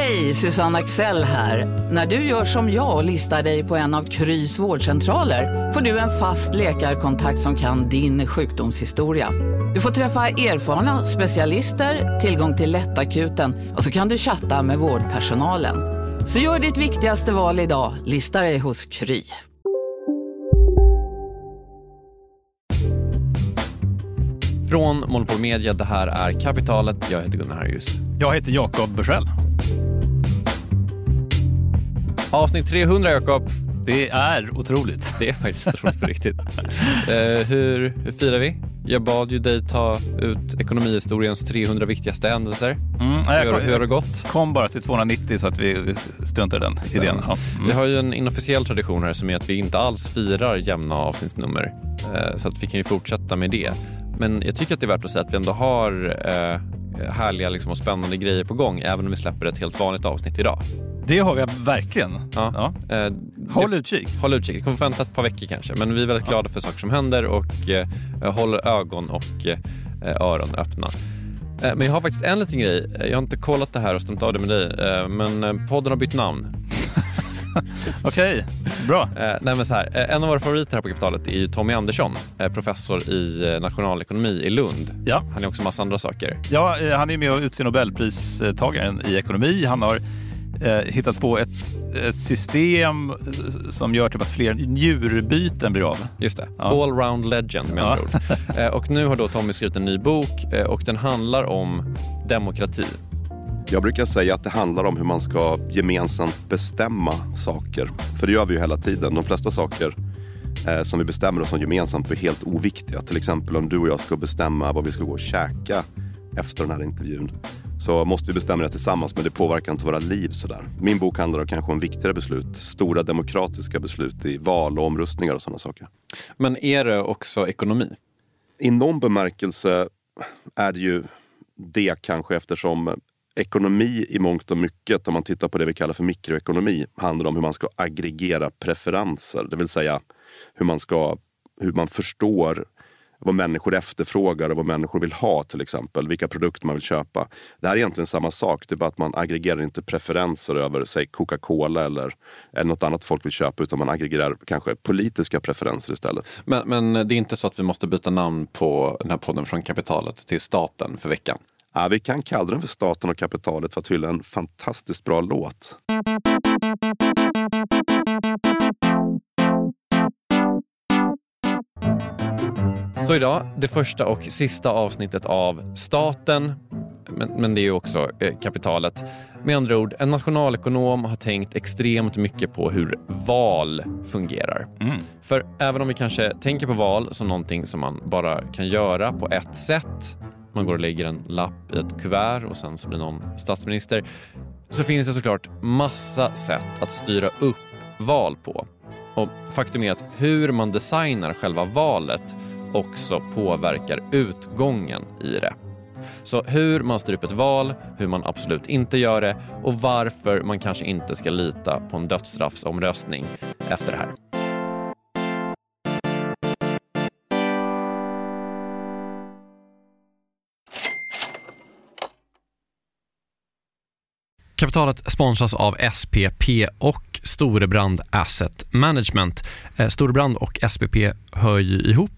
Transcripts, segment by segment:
Hej, Susanne Axel här. När du gör som jag och listar dig på en av Krys vårdcentraler får du en fast läkarkontakt som kan din sjukdomshistoria. Du får träffa erfarna specialister, tillgång till lättakuten och så kan du chatta med vårdpersonalen. Så gör ditt viktigaste val idag, lista dig hos Kry. Från Monopol Media, det här är Kapitalet. Jag heter Gunnar Harjus. Jag heter Jakob Bursell. Avsnitt 300, Jakob. Det är otroligt. Det är faktiskt otroligt på riktigt. Uh, hur, hur firar vi? Jag bad ju dig ta ut ekonomihistoriens 300 viktigaste händelser. Mm, hur, hur har det gått? kom bara till 290 så att vi, vi struntar i den idén. Ja. Mm. Vi har ju en inofficiell tradition här som är att vi inte alls firar jämna avsnittsnummer. Uh, så att vi kan ju fortsätta med det. Men jag tycker att det är värt att säga att vi ändå har uh, härliga liksom, och spännande grejer på gång även om vi släpper ett helt vanligt avsnitt idag. Det har vi verkligen. Ja. ja. Eh, håll utkik. Håll utkik. Det kommer vänta ett par veckor kanske. Men vi är väldigt glada för saker som händer och eh, håller ögon och eh, öron öppna. Eh, men jag har faktiskt en liten grej. Jag har inte kollat det här och stämt av det med dig. Eh, men eh, podden har bytt namn. Okej, bra. Nej men så här, en av våra favoriter här på Kapitalet är ju Tommy Andersson, professor i nationalekonomi i Lund. Ja. Han är också massa andra saker. Ja, han är med och utser Nobelpristagaren i ekonomi. Han har eh, hittat på ett, ett, system som gör typ att fler njurbyten blir av. Just det, ja. allround legend med andra ja. ord. Eh, och nu har då Tommy skrivit en ny bok eh, och den handlar om demokrati. Jag brukar säga att det handlar om hur man ska gemensamt bestämma saker. För det gör vi ju hela tiden. De flesta saker eh, som vi bestämmer oss om gemensamt är helt oviktiga. Till exempel om du och jag ska bestämma vad vi ska gå och käka efter den här intervjun så måste vi bestämma det tillsammans, men det påverkar inte våra liv sådär. Min bok handlar kanske om viktigare beslut, stora demokratiska beslut i val och omröstningar och sådana saker. Men är det också ekonomi? I någon bemärkelse är det ju det kanske eftersom ekonomi i mångt och mycket, om man tittar på det vi kallar för mikroekonomi, handlar om hur man ska aggregera preferenser. Det vill säga hur man, ska, hur man förstår vad människor efterfrågar och vad människor vill ha till exempel. Vilka produkter man vill köpa. Det här är egentligen samma sak. Det är bara att man aggregerar inte preferenser över säg Coca-Cola eller, eller något annat folk vill köpa utan man aggregerar kanske politiska preferenser istället. Men, men det är inte så att vi måste byta namn på den här podden från kapitalet till staten för veckan? Ja, vi kan kalla den för Staten och kapitalet för att hylla en fantastiskt bra låt. Så idag, det första och sista avsnittet av Staten, men, men det är ju också eh, kapitalet. Med andra ord, en nationalekonom har tänkt extremt mycket på hur val fungerar. Mm. För även om vi kanske tänker på val som någonting som man bara kan göra på ett sätt, man går och lägger en lapp i ett kuvert och sen så blir någon statsminister, så finns det såklart massa sätt att styra upp val på. Och faktum är att hur man designar själva valet också påverkar utgången i det. Så hur man styr upp ett val, hur man absolut inte gör det och varför man kanske inte ska lita på en dödsstraffsomröstning efter det här. Kapitalet sponsras av SPP och Storebrand Asset Management. Eh, Storebrand och SPP hör ju ihop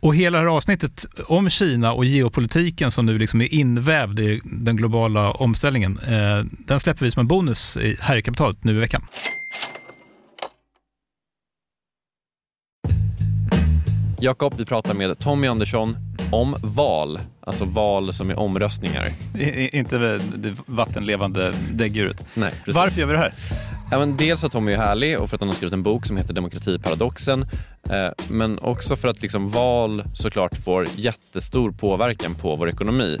Och hela det här avsnittet om Kina och geopolitiken som nu liksom är invävd i den globala omställningen, eh, den släpper vi som en bonus här i kapitalet nu i veckan. Jakob, vi pratar med Tommy Andersson om val, alltså val som är omröstningar. I, inte det vattenlevande däggdjuret. Nej, Varför gör vi det här? Men dels för att Tommy är härlig och för att han har skrivit en bok som heter Demokratiparadoxen. Eh, men också för att liksom val såklart får jättestor påverkan på vår ekonomi.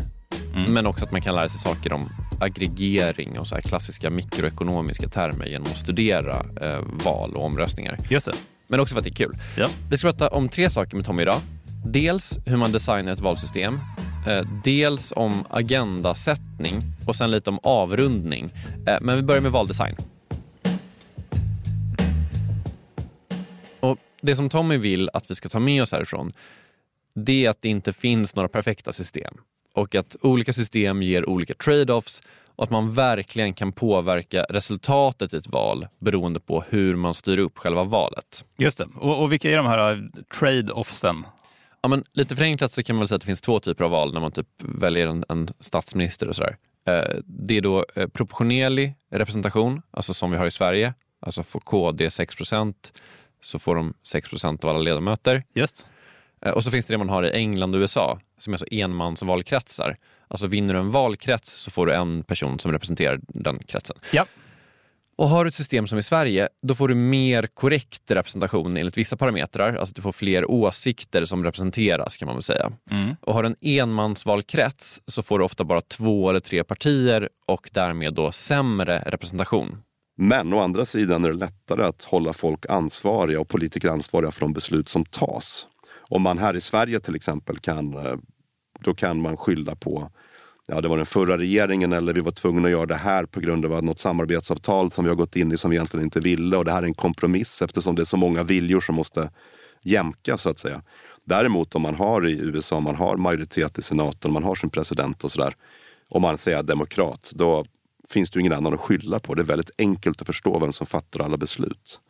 Mm. Men också att man kan lära sig saker om aggregering och så här klassiska mikroekonomiska termer genom att studera eh, val och omröstningar. Just det. Men också för att det är kul. Ja. Vi ska prata om tre saker med Tommy idag. Dels hur man designar ett valsystem, eh, dels om agendasättning och sen lite om avrundning. Eh, men vi börjar med valdesign. Och Det som Tommy vill att vi ska ta med oss härifrån, det är att det inte finns några perfekta system och att olika system ger olika trade-offs och att man verkligen kan påverka resultatet i ett val beroende på hur man styr upp själva valet. Just det. Och, och vilka är de här trade-offsen? Ja, men lite förenklat så kan man väl säga att det finns två typer av val när man typ väljer en, en statsminister och sådär. Eh, det är då eh, proportionerlig representation, alltså som vi har i Sverige. Alltså får KD 6 så får de 6% av alla ledamöter. Just. Eh, och så finns det det man har i England och USA, som är alltså enmansvalkretsar. Alltså vinner du en valkrets så får du en person som representerar den kretsen. Ja. Och har du ett system som i Sverige, då får du mer korrekt representation enligt vissa parametrar. Alltså du får fler åsikter som representeras kan man väl säga. Mm. Och har du en enmansvalkrets så får du ofta bara två eller tre partier och därmed då sämre representation. Men å andra sidan är det lättare att hålla folk ansvariga och politiker ansvariga för de beslut som tas. Om man här i Sverige till exempel kan, eh, då kan man skylla på ja, det var den förra regeringen eller vi var tvungna att göra det här på grund av något samarbetsavtal som vi har gått in i som vi egentligen inte ville och det här är en kompromiss eftersom det är så många viljor som måste jämka så att säga. Däremot om man har i USA, man har majoritet i senaten, man har sin president och sådär. Om man säger demokrat, då finns det ingen annan att skylla på. Det är väldigt enkelt att förstå vem som fattar alla beslut.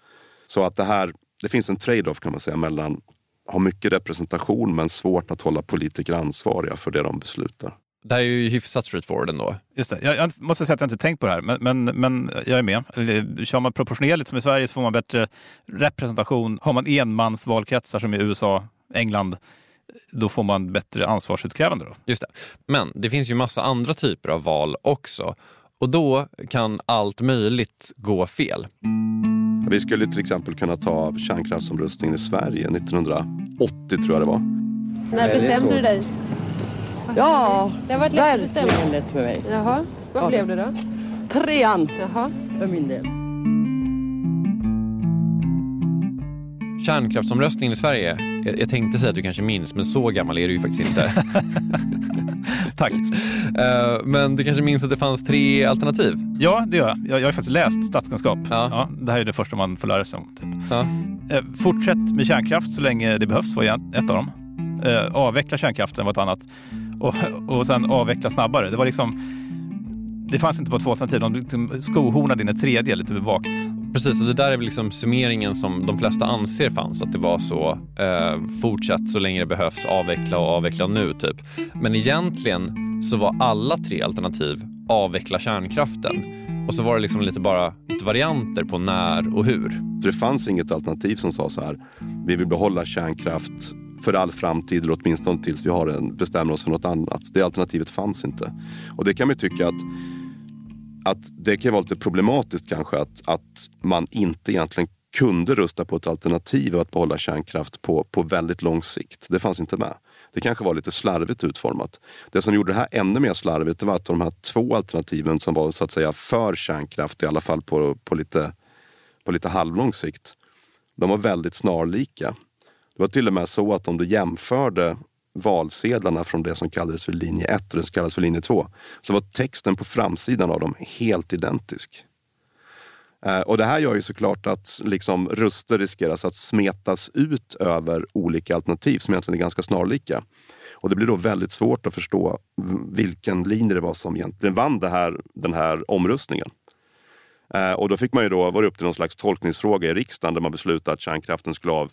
Så att det här, det finns en trade-off kan man säga mellan ha mycket representation men svårt att hålla politiker ansvariga för det de beslutar. Det här är ju hyfsat straightforward ändå. Just det. Jag, jag måste säga att jag inte tänkt på det här, men, men, men jag är med. Kör man proportionerligt som i Sverige så får man bättre representation. Har man enmansvalkretsar som i USA, England, då får man bättre ansvarsutkrävande. Då. Just det. Men det finns ju massa andra typer av val också. Och då kan allt möjligt gå fel. Vi skulle till exempel kunna ta kärnkraftsomröstningen i Sverige 1980 tror jag det var. När bestämde du dig? Ja, det har varit lätt att bestämma. verkligen lätt för mig. Jaha, vad Ja. blev det då? Trean Jaha. för min del. Kärnkraftsomröstningen i Sverige, jag, jag tänkte säga att du kanske minns, men så gammal är du ju faktiskt inte. Tack. Eh, men du kanske minns att det fanns tre alternativ? Ja, det gör jag. Jag, jag har faktiskt läst statskunskap. Ja. det här är det första man får lära sig om. Typ. Ja. Eh, fortsätt med kärnkraft så länge det behövs var ett ett av dem. Eh, avveckla kärnkraften var ett annat. Och, och sen avveckla snabbare. Det var liksom... Det fanns inte bara två alternativ. De liksom skohornade in ett tredje lite vagt. Precis, och det där är väl liksom summeringen som de flesta anser fanns, att det var så. Eh, fortsätt så länge det behövs, avveckla och avveckla nu, typ. Men egentligen så var alla tre alternativ avveckla kärnkraften. Och så var det liksom lite bara lite varianter på när och hur. Så det fanns inget alternativ som sa så här. Vi vill behålla kärnkraft för all framtid eller åtminstone tills vi har en, bestämmer oss för något annat. Det alternativet fanns inte. Och det kan man tycka att att det kan vara lite problematiskt kanske att, att man inte egentligen kunde rösta på ett alternativ att behålla kärnkraft på, på väldigt lång sikt. Det fanns inte med. Det kanske var lite slarvigt utformat. Det som gjorde det här ännu mer slarvigt var att de här två alternativen som var så att säga för kärnkraft, i alla fall på, på, lite, på lite halvlång sikt, de var väldigt snarlika. Det var till och med så att om du jämförde valsedlarna från det som kallades för linje 1 och det som kallades för linje 2 så var texten på framsidan av dem helt identisk. Eh, och det här gör ju såklart att liksom röster riskeras att smetas ut över olika alternativ som egentligen är ganska snarlika. Och det blir då väldigt svårt att förstå vilken linje det var som egentligen vann det här, den här omröstningen. Eh, och då fick man ju då vara upp till någon slags tolkningsfråga i riksdagen där man beslutade att kärnkraften skulle av,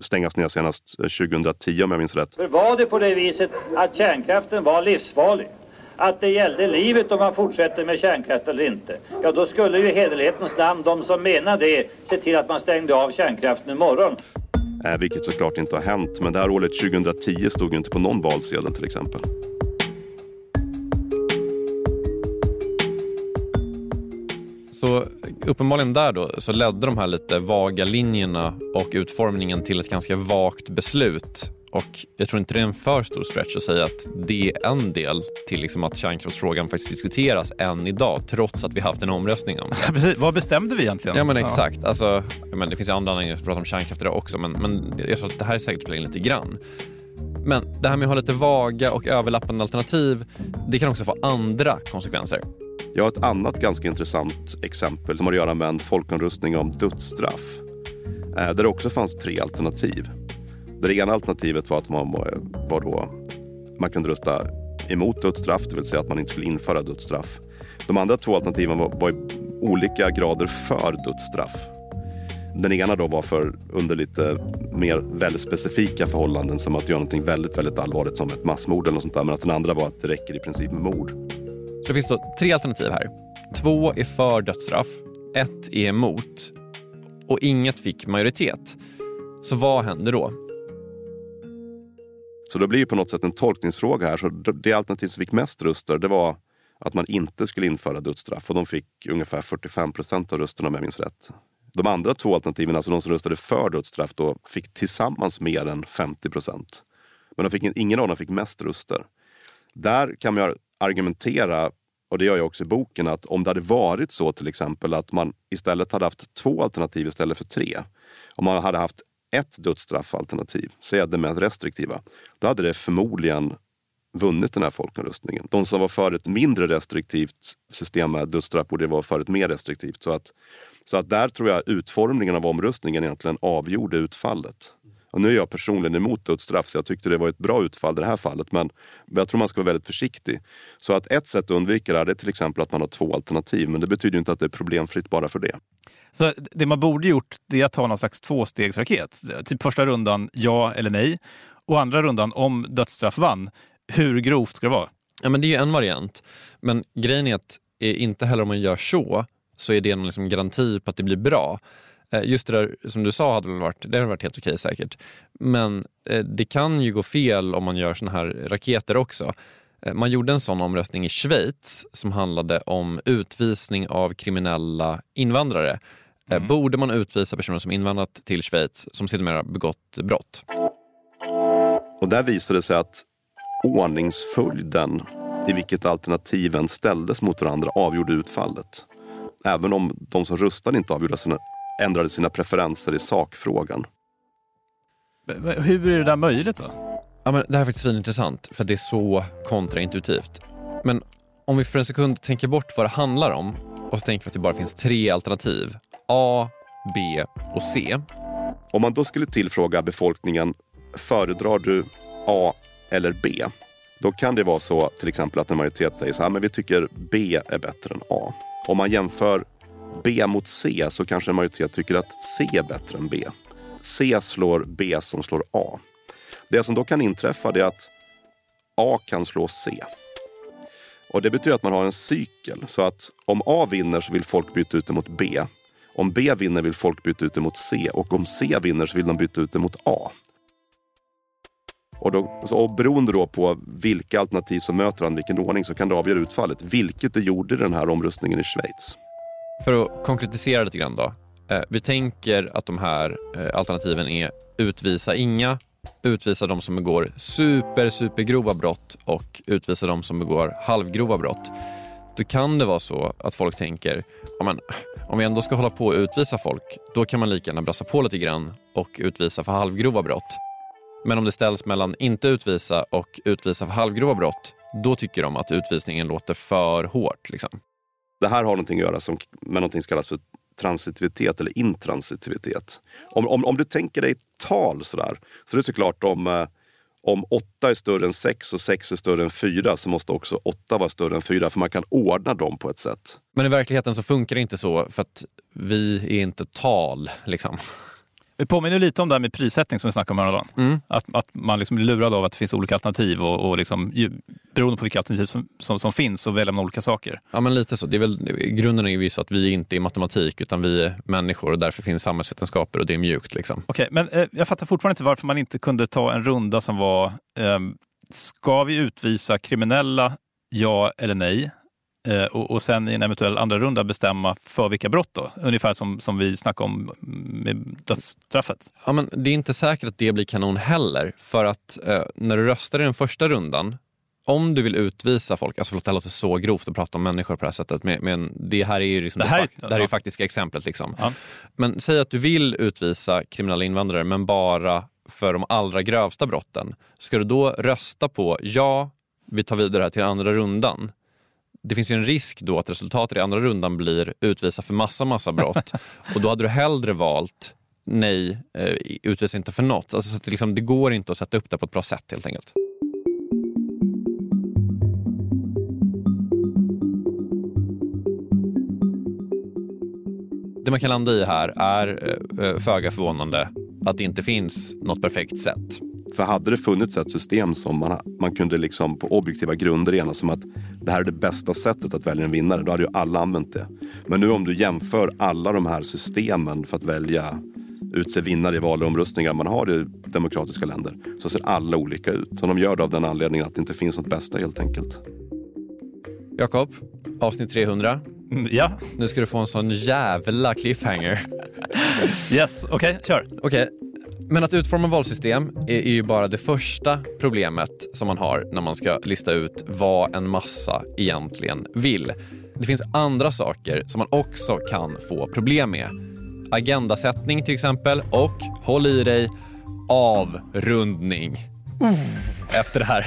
stängas ner senast 2010 om jag minns rätt. För var det på det viset att kärnkraften var livsfarlig, att det gällde livet om man fortsätter med kärnkraft eller inte, ja då skulle ju hederlighetens namn de som menar det se till att man stängde av kärnkraften imorgon. Eh, vilket såklart inte har hänt, men det här året 2010 stod ju inte på någon valsedel till exempel. Så uppenbarligen där då så ledde de här lite vaga linjerna och utformningen till ett ganska vagt beslut. Och jag tror inte det är en för stor stretch att säga att det är en del till liksom att kärnkraftsfrågan faktiskt diskuteras än idag trots att vi haft en omröstning om det. Precis. Vad bestämde vi egentligen? Ja men exakt. Ja. Alltså, men det finns ju andra anledningar att prata om kärnkraft idag också men, men jag tror att det här är säkert spelar in lite grann. Men det här med att ha lite vaga och överlappande alternativ det kan också få andra konsekvenser. Jag har ett annat ganska intressant exempel som har att göra med en folkomröstning om dödsstraff. Eh, där det också fanns tre alternativ. Det ena alternativet var att man, var då, man kunde rösta emot dödsstraff, det vill säga att man inte skulle införa dödsstraff. De andra två alternativen var, var i olika grader för dödsstraff. Den ena då var för under lite mer väldigt specifika förhållanden som att göra någonting väldigt, väldigt allvarligt som ett massmord eller något sånt där. Medan den andra var att det räcker i princip med mord. Så det finns då tre alternativ här. Två är för dödsstraff, ett är emot och inget fick majoritet. Så vad händer då? Så det blir ju på något sätt en tolkningsfråga här. Så det alternativ som fick mest röster det var att man inte skulle införa dödsstraff och de fick ungefär 45 procent av rösterna om jag minns rätt. De andra två alternativen, alltså de som röstade för dödsstraff, då, fick tillsammans mer än 50 procent. Men de fick, ingen av dem fick mest röster. Där kan man argumentera, och det gör jag också i boken, att om det hade varit så till exempel att man istället hade haft två alternativ istället för tre. Om man hade haft ett dödsstraffalternativ, säg det mest restriktiva, då hade det förmodligen vunnit den här folkomröstningen. De som var för ett mindre restriktivt system med dödsstraff borde vara för ett mer restriktivt. Så att, så att där tror jag utformningen av omröstningen egentligen avgjorde utfallet. Och nu är jag personligen emot dödsstraff så jag tyckte det var ett bra utfall i det här fallet. Men jag tror man ska vara väldigt försiktig. Så att ett sätt att undvika det här är till exempel att man har två alternativ. Men det betyder inte att det är problemfritt bara för det. Så det man borde gjort det är att ta någon slags tvåstegsraket. Typ första rundan ja eller nej. Och andra rundan om dödsstraff vann. Hur grovt ska det vara? Ja, men det är ju en variant. Men grejen är att inte heller om man gör så så är det en liksom garanti på att det blir bra. Eh, just det där som du sa hade väl varit, det hade varit helt okej säkert. Men eh, det kan ju gå fel om man gör såna här raketer också. Eh, man gjorde en sån omröstning i Schweiz som handlade om utvisning av kriminella invandrare. Mm. Borde man utvisa personer som invandrat till Schweiz som sedermera begått brott? Och där visade det sig att ordningsföljden i vilket alternativen ställdes mot varandra avgjorde utfallet. Även om de som röstade inte avgjorde sina, ändrade sina preferenser i sakfrågan. Hur är det där möjligt då? Ja, men det här är faktiskt intressant för det är så kontraintuitivt. Men om vi för en sekund tänker bort vad det handlar om och så tänker vi att det bara finns tre alternativ. A, B och C. Om man då skulle tillfråga befolkningen, föredrar du A eller B? Då kan det vara så till exempel att en majoritet säger så här, men vi tycker B är bättre än A. Om man jämför B mot C så kanske en majoritet tycker att C är bättre än B. C slår B som slår A. Det som då kan inträffa är att A kan slå C. Och Det betyder att man har en cykel. Så att om A vinner så vill folk byta ut det mot B. Om B vinner vill folk byta ut det mot C och om C vinner så vill de byta ut det mot A. Och, då, och beroende då på vilka alternativ som möter varandra, vilken ordning, så kan det avgöra utfallet. Vilket det gjorde i den här omröstningen i Schweiz. För att konkretisera lite grann då. Eh, vi tänker att de här eh, alternativen är utvisa inga, utvisa de som begår super, supergrova brott och utvisa de som begår halvgrova brott. Då kan det vara så att folk tänker, men, om vi ändå ska hålla på och utvisa folk, då kan man lika gärna brassa på lite grann och utvisa för halvgrova brott. Men om det ställs mellan inte utvisa och utvisa för halvgrova brott, då tycker de att utvisningen låter för hårt. Liksom. Det här har någonting att göra som, med någonting som kallas för transitivitet eller intransitivitet. Om, om, om du tänker dig tal sådär, så är det såklart om, eh, om åtta är större än sex och sex är större än fyra så måste också åtta vara större än fyra för man kan ordna dem på ett sätt. Men i verkligheten så funkar det inte så för att vi är inte tal. Liksom. Det påminner lite om det här med prissättning som vi snackade om häromdagen. Mm. Att, att man liksom blir lurad av att det finns olika alternativ och, och liksom, ju, beroende på vilka alternativ som, som, som finns så väljer man olika saker. Ja, men lite så. Det är väl, grunden är ju så att vi inte är matematik utan vi är människor och därför finns samhällsvetenskaper och det är mjukt. Liksom. Okej, men eh, jag fattar fortfarande inte varför man inte kunde ta en runda som var eh, Ska vi utvisa kriminella? Ja eller nej? Eh, och, och sen i en eventuell andra runda bestämma för vilka brott då? Ungefär som, som vi snackade om med dödsstraffet. Ja, men det är inte säkert att det blir kanon heller. För att eh, när du röstar i den första rundan, om du vill utvisa folk, alltså förlåt det här låter så grovt att prata om människor på det här sättet, men, det här är ju liksom Det här är- det, här är ju faktiska exemplet. Liksom. Ja. Men säg att du vill utvisa kriminella invandrare, men bara för de allra grövsta brotten. Ska du då rösta på ja, vi tar vidare det här till andra rundan. Det finns ju en risk då att resultatet i andra rundan blir utvisa för massa, massa brott. och då hade du hellre valt nej, eh, utvisa inte för något. Alltså, så det, liksom, det går inte att sätta upp det på ett bra sätt helt enkelt. Det man kan landa i här är eh, föga förvånande att det inte finns något perfekt sätt. För hade det funnits ett system som man, man kunde liksom på objektiva grunder enas om att det här är det bästa sättet att välja en vinnare, då hade ju alla använt det. Men nu om du jämför alla de här systemen för att välja utse vinnare i val och omröstningar man har i demokratiska länder så ser alla olika ut. Och de gör det av den anledningen att det inte finns något bästa helt enkelt. Jakob, avsnitt 300. Mm, Ja, Nu ska du få en sån jävla cliffhanger. yes, okej, kör. Okej, men att utforma valsystem är, är ju bara det första problemet som man har när man ska lista ut vad en massa egentligen vill. Det finns andra saker som man också kan få problem med. Agendasättning till exempel och, håll i dig, avrundning. Efter det här.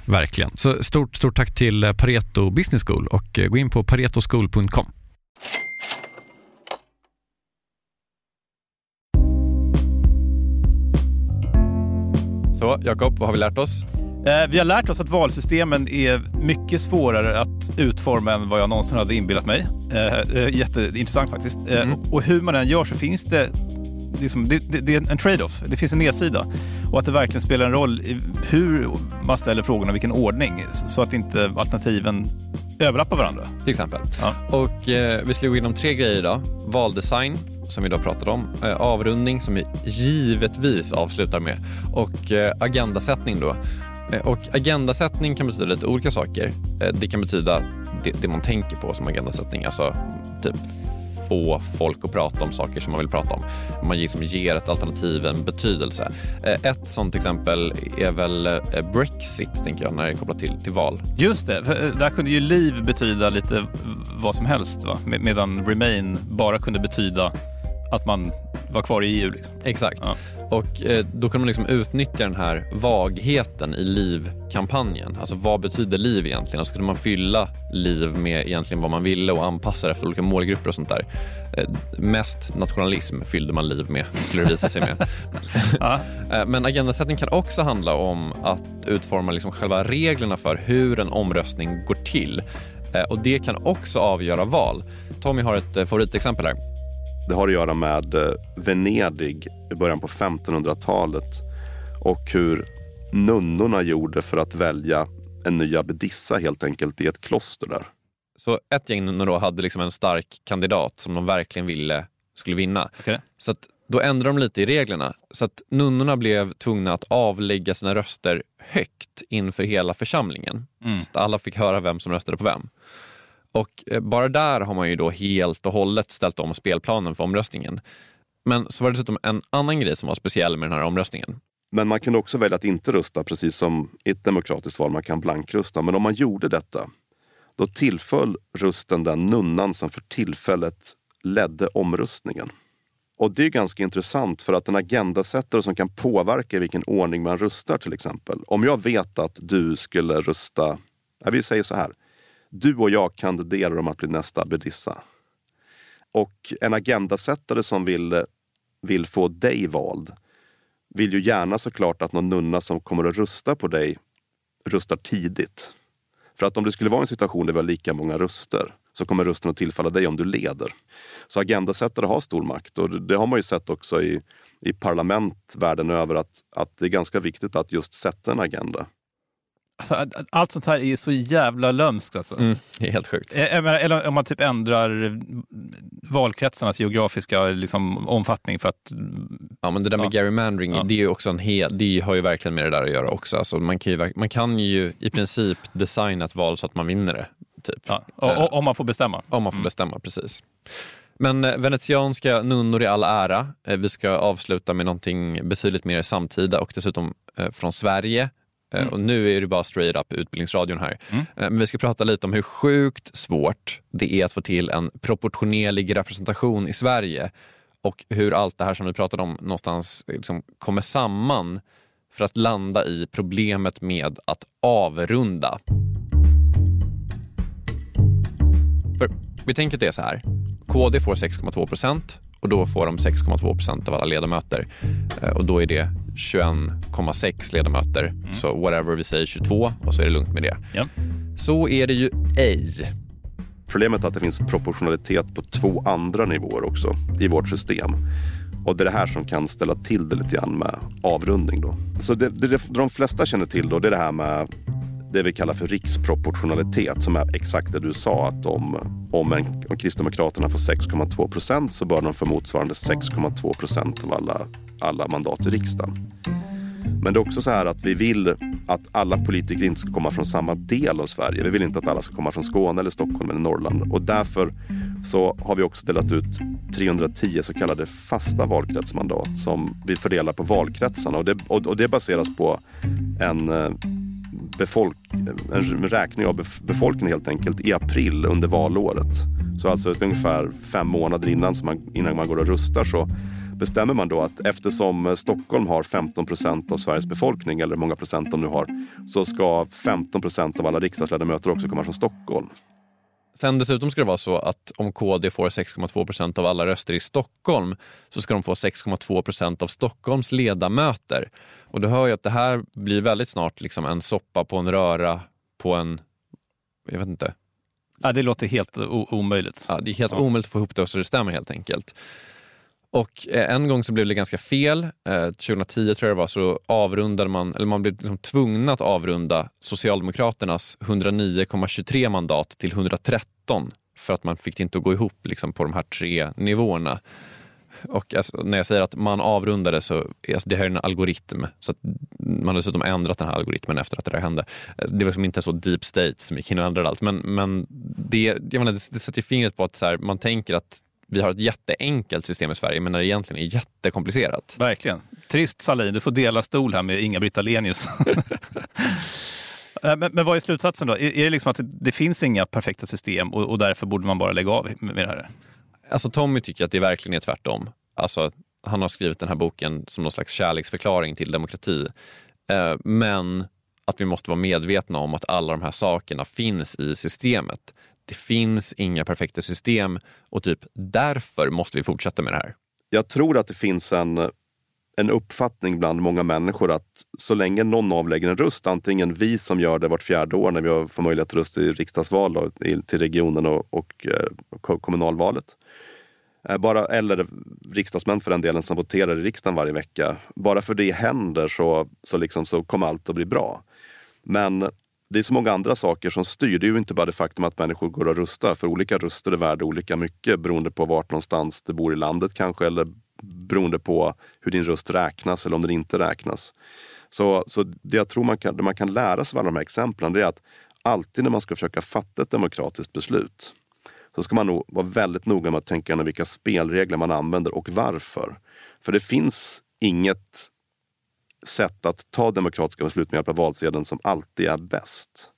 Verkligen. Så stort, stort tack till eh, Pareto Business School och eh, gå in på paretoschool.com. Så Jakob, vad har vi lärt oss? Eh, Vi har lärt oss att valsystemen är mycket svårare att utforma än vad jag någonsin hade inbillat mig. Jätteintressant faktiskt. Mm. Och hur man än gör så finns det Liksom, det, det, det är en trade-off, det finns en nedsida. Och att det verkligen spelar en roll i hur man ställer frågorna, vilken ordning, så- att inte alternativen överlappar varandra. Till exempel. Ja. Och eh, vi gå igenom tre grejer idag. Valdesign, som vi då pratade om. Eh, avrundning, som vi givetvis avslutar med. Och eh, agendasättning då. Eh, och agendasättning kan betyda lite olika saker. Eh, det kan betyda det, det man tänker på som agendasättning. Alltså typ få folk att prata om saker som man vill prata om. Man liksom ger ett alternativ en betydelse. Eh, ett sånt exempel är väl eh, Brexit, tänker jag, när det är kopplat till, till val. Just det, för eh, där kunde ju liv betyda lite vad som helst, va? Med- medan remain bara kunde betyda att man var kvar i EU. Liksom. Exakt. Ja. Och eh, då kan man liksom utnyttja den här vagheten i LIV-kampanjen. Alltså vad betyder LIV egentligen? Och så kunde man fylla LIV med egentligen vad man ville och anpassa det efter olika målgrupper och sånt där. Eh, mest nationalism fyllde man LIV med, skulle det visa sig med. Eh, Men agendasättning kan också handla om att utforma liksom själva reglerna för hur en omröstning går till. Och det kan också avgöra val. Tommy har ett favoritexempel här. Det har att göra med eh, Venedig i början på 1500-talet och hur nunnorna gjorde för att välja en ny abbedissa helt enkelt i ett kloster där. Så ett gäng nunnor då hade liksom en stark kandidat som de verkligen ville skulle vinna. Okej. Så att då ändrade de lite i reglerna. Så att nunnorna blev tvungna att avlägga sina röster högt inför hela församlingen. Mm. Så att alla fick höra vem som röstade på vem. Och eh, bara där har man ju då helt och hållet ställt om spelplanen för omröstningen. Men så var det dessutom en annan grej som var speciell med den här omröstningen. Men man kunde också välja att inte rösta precis som i ett demokratiskt val. Man kan blankrösta. Men om man gjorde detta, då tillföll rösten den nunnan som för tillfället ledde omröstningen. Och det är ganska intressant för att en agendasättare som kan påverka i vilken ordning man röstar till exempel. Om jag vet att du skulle rösta, ja, vi säger så här. Du och jag kandiderar om att bli nästa Bedissa. Och en agendasättare som vill, vill få dig vald vill ju gärna såklart att någon nunna som kommer att rösta på dig röstar tidigt. För att om det skulle vara en situation där vi har lika många röster så kommer rösten att tillfalla dig om du leder. Så agendasättare har stor makt och det- det har man ju sett också i, i parlament världen över att, att det är ganska viktigt att just sätta en agenda. Alltså, allt sånt här är så jävla lömskt. Alltså. Mm, det är helt sjukt. Eh, Eller om man typ ändrar valkretsarnas geografiska liksom, omfattning för att... Ja, men det där med Ja. gerrymandering, Ja. det, är ju också en hel, det har ju verkligen med det där att göra också. Alltså man, kan ju, man kan ju i princip designa ett val så att man vinner det. Typ. Ja, och, och, om man får bestämma. Om man får bestämma, precis. Men eh, venetianska nunnor i all ära. Eh, vi ska avsluta med någonting betydligt mer samtida och dessutom eh, från Sverige. Eh, Och nu är det bara straight up utbildningsradion här. Mm. Eh, men vi ska prata lite om hur sjukt svårt det är att få till en proportionerlig representation i Sverige och hur allt det här som vi pratade om någonstans liksom kommer samman för att landa i problemet med att avrunda. För vi tänker att det är så här. KD får 6,2 procent och då får de 6,2 procent av alla ledamöter. Eh, Och då är det 21,6 ledamöter. Så whatever vi säger 22 och så är det lugnt med det. Ja. Så är det ju ej. Problemet är att det finns proportionalitet på två andra nivåer också i vårt system. Och det är det här som kan ställa till det lite grann med avrundning. Då. Så det, det de flesta känner till då, det är det här med det vi kallar för riksproportionalitet som är exakt det du sa att om, om, en, om Kristdemokraterna får 6,2 procent så bör de få motsvarande 6,2 procent av alla, alla mandat i riksdagen. Men det är också så här att vi vill att alla politiker inte ska komma från samma del av Sverige. Vi vill inte att alla ska komma från Skåne eller Stockholm eller Norrland. Och därför så har vi också delat ut 310 så kallade fasta valkretsmandat som vi fördelar på valkretsarna. Och det, och, och det baseras på en eh, befolk, en räkning av befolkningen helt enkelt i april under valåret. Så alltså ungefär fem månader innan, man, innan man går och röstar så bestämmer man då att eftersom Stockholm har 15 procent av Sveriges befolkning, eller hur många procent de nu har, så ska 15 procent av alla riksdagsledamöter också komma från Stockholm. Sen dessutom ska det vara så att om KD får 6,2 procent av alla röster i Stockholm så ska de få 6,2 procent av Stockholms ledamöter. Och du hör ju att det här blir väldigt snart liksom en soppa på en röra på en, jag vet inte. Ja, det låter helt omöjligt. Ja, det är helt ja. omöjligt att få ihop det så det stämmer helt enkelt. Och eh, en gång så blev det ganska fel. Eh, 2010 tror jag det var, så avrundade man, eller man blev liksom tvungna att avrunda Socialdemokraternas 109,23 mandat till 113 för att man fick det inte att gå ihop liksom, på de här tre nivåerna. Och alltså, när jag säger att man avrundade så alltså, det här är en algoritm. Så man har dessutom ändrat den här algoritmen efter att det där hände. Eh, det var liksom inte så deep state som gick in och ändrade allt. Men, men det, jag menar, det, det sätter fingret på att så här, man tänker att vi har ett jätteenkelt system i Sverige men när det egentligen är jättekomplicerat. Verkligen. Trist Salin, du får dela stol här med Inga-Britt Ahlenius. Eh, men, men, vad är slutsatsen då? Är, är, det liksom att det finns inga perfekta system och, och, därför borde man bara lägga av med det här? Alltså Tommy tycker att det verkligen är tvärtom. Alltså, han har skrivit den här boken som någon slags kärleksförklaring till demokrati. Eh, men att vi måste vara medvetna om att alla de här sakerna finns i systemet det finns inga perfekta system och typ därför måste vi fortsätta med det här. Jag tror att det finns en, en uppfattning bland många människor att så länge någon avlägger en röst, antingen vi som gör det vart fjärde år när vi får möjlighet att rösta i riksdagsval då, till regionen och, och eh, och kommunalvalet, eh, bara, eller riksdagsmän för den delen som voterar i riksdagen varje vecka. Bara för det händer så, så, liksom, så kommer allt att bli bra. Men det är så många andra saker som styr. Det är ju inte bara det faktum att människor går och rustar. För olika röster är värda olika mycket beroende på vart någonstans du bor i landet kanske. Eller beroende på hur din röst räknas eller om den inte räknas. Så, så det jag tror man kan, det man kan lära sig av alla de här exemplen det är att alltid när man ska försöka fatta ett demokratiskt beslut så ska man nog vara väldigt noga med att tänka igenom vilka spelregler man använder och varför. För det finns inget sätt att ta demokratiska beslut med hjälp av valsedeln som alltid är bäst.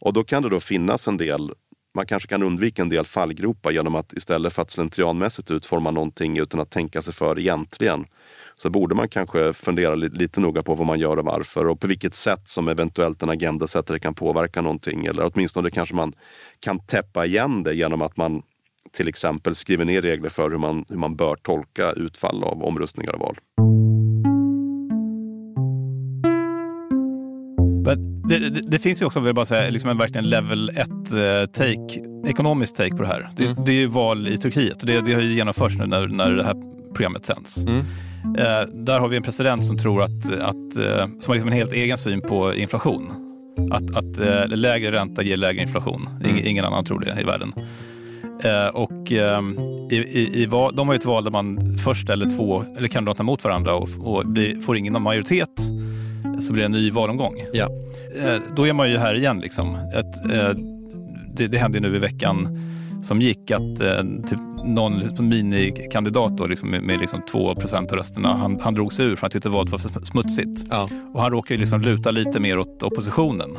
Och då kan det då finnas en del, man kanske kan undvika en del fallgropar genom att istället för att slentrianmässigt utforma någonting utan att tänka sig för egentligen, så borde man kanske fundera lite noga på vad man gör och varför och på vilket sätt som eventuellt en agendasättare kan påverka någonting. Eller åtminstone kanske man kan täppa igen det genom att man till exempel skriver ner regler för hur man, hur man bör tolka utfall av omröstningar och val. Det, det, det, finns ju också, vill jag bara säga, liksom en verkligen level 1-take, eh, ekonomisk take på det här. Det, mm. det är ju val i Turkiet och det, har ju genomförts nu när, när det här programmet sänds. Mm. Eh, där har vi en president som tror att, att eh, som har liksom en helt egen syn på inflation. Att, att eh, lägre ränta ger lägre inflation. Mm. Ingen, annan tror det i världen. Eh, och eh, i, i, i val, de har ju ett val där man först ställer två eller kandidater mot varandra och, och blir, får ingen majoritet så blir det en ny valomgång. Ja. Eh, då är man ju här igen. Liksom. Ett, eh, det, det hände nu i veckan som gick att eh, typ någon liksom, minikandidat då, liksom, med, med liksom 2 av rösterna, han, han drog sig ur för han tyckte valet var för smutsigt. Ja. Och han råkade liksom luta lite mer åt oppositionen.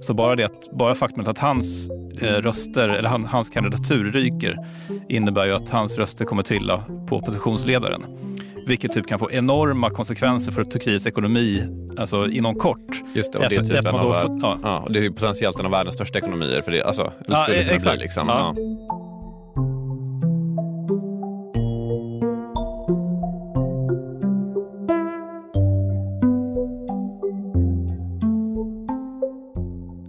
Så bara det att, bara faktumet att hans eh, röster, eller han, hans kandidatur ryker innebär ju att hans röster kommer trilla på oppositionsledaren vilket typ kan få enorma konsekvenser för Turkiets ekonomi alltså inom kort. Just det, och det är, typ en av, fått, ja. ja. det är potentiellt en av världens största ekonomier. För det, alltså, ja, exakt. Bli, liksom. ja.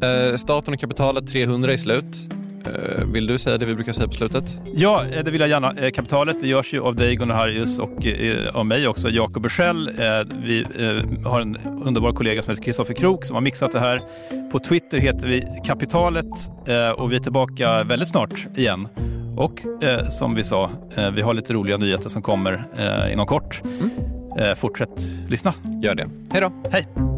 Eh, staten och kapitalet 300 är slut. Eh, vill du säga det vi brukar säga på slutet? Ja, eh, det vill jag gärna. Eh, kapitalet det görs ju av dig Gunnar Harrius och av mig också, Jakob Bursell. Vi har en underbar kollega som heter Kristoffer Krook som har mixat det här. På Twitter heter vi Kapitalet och vi är tillbaka väldigt snart igen. Och som vi sa, vi har lite roliga nyheter som kommer inom kort. Mm. Fortsätt lyssna. Gör det. Hej då. Hej!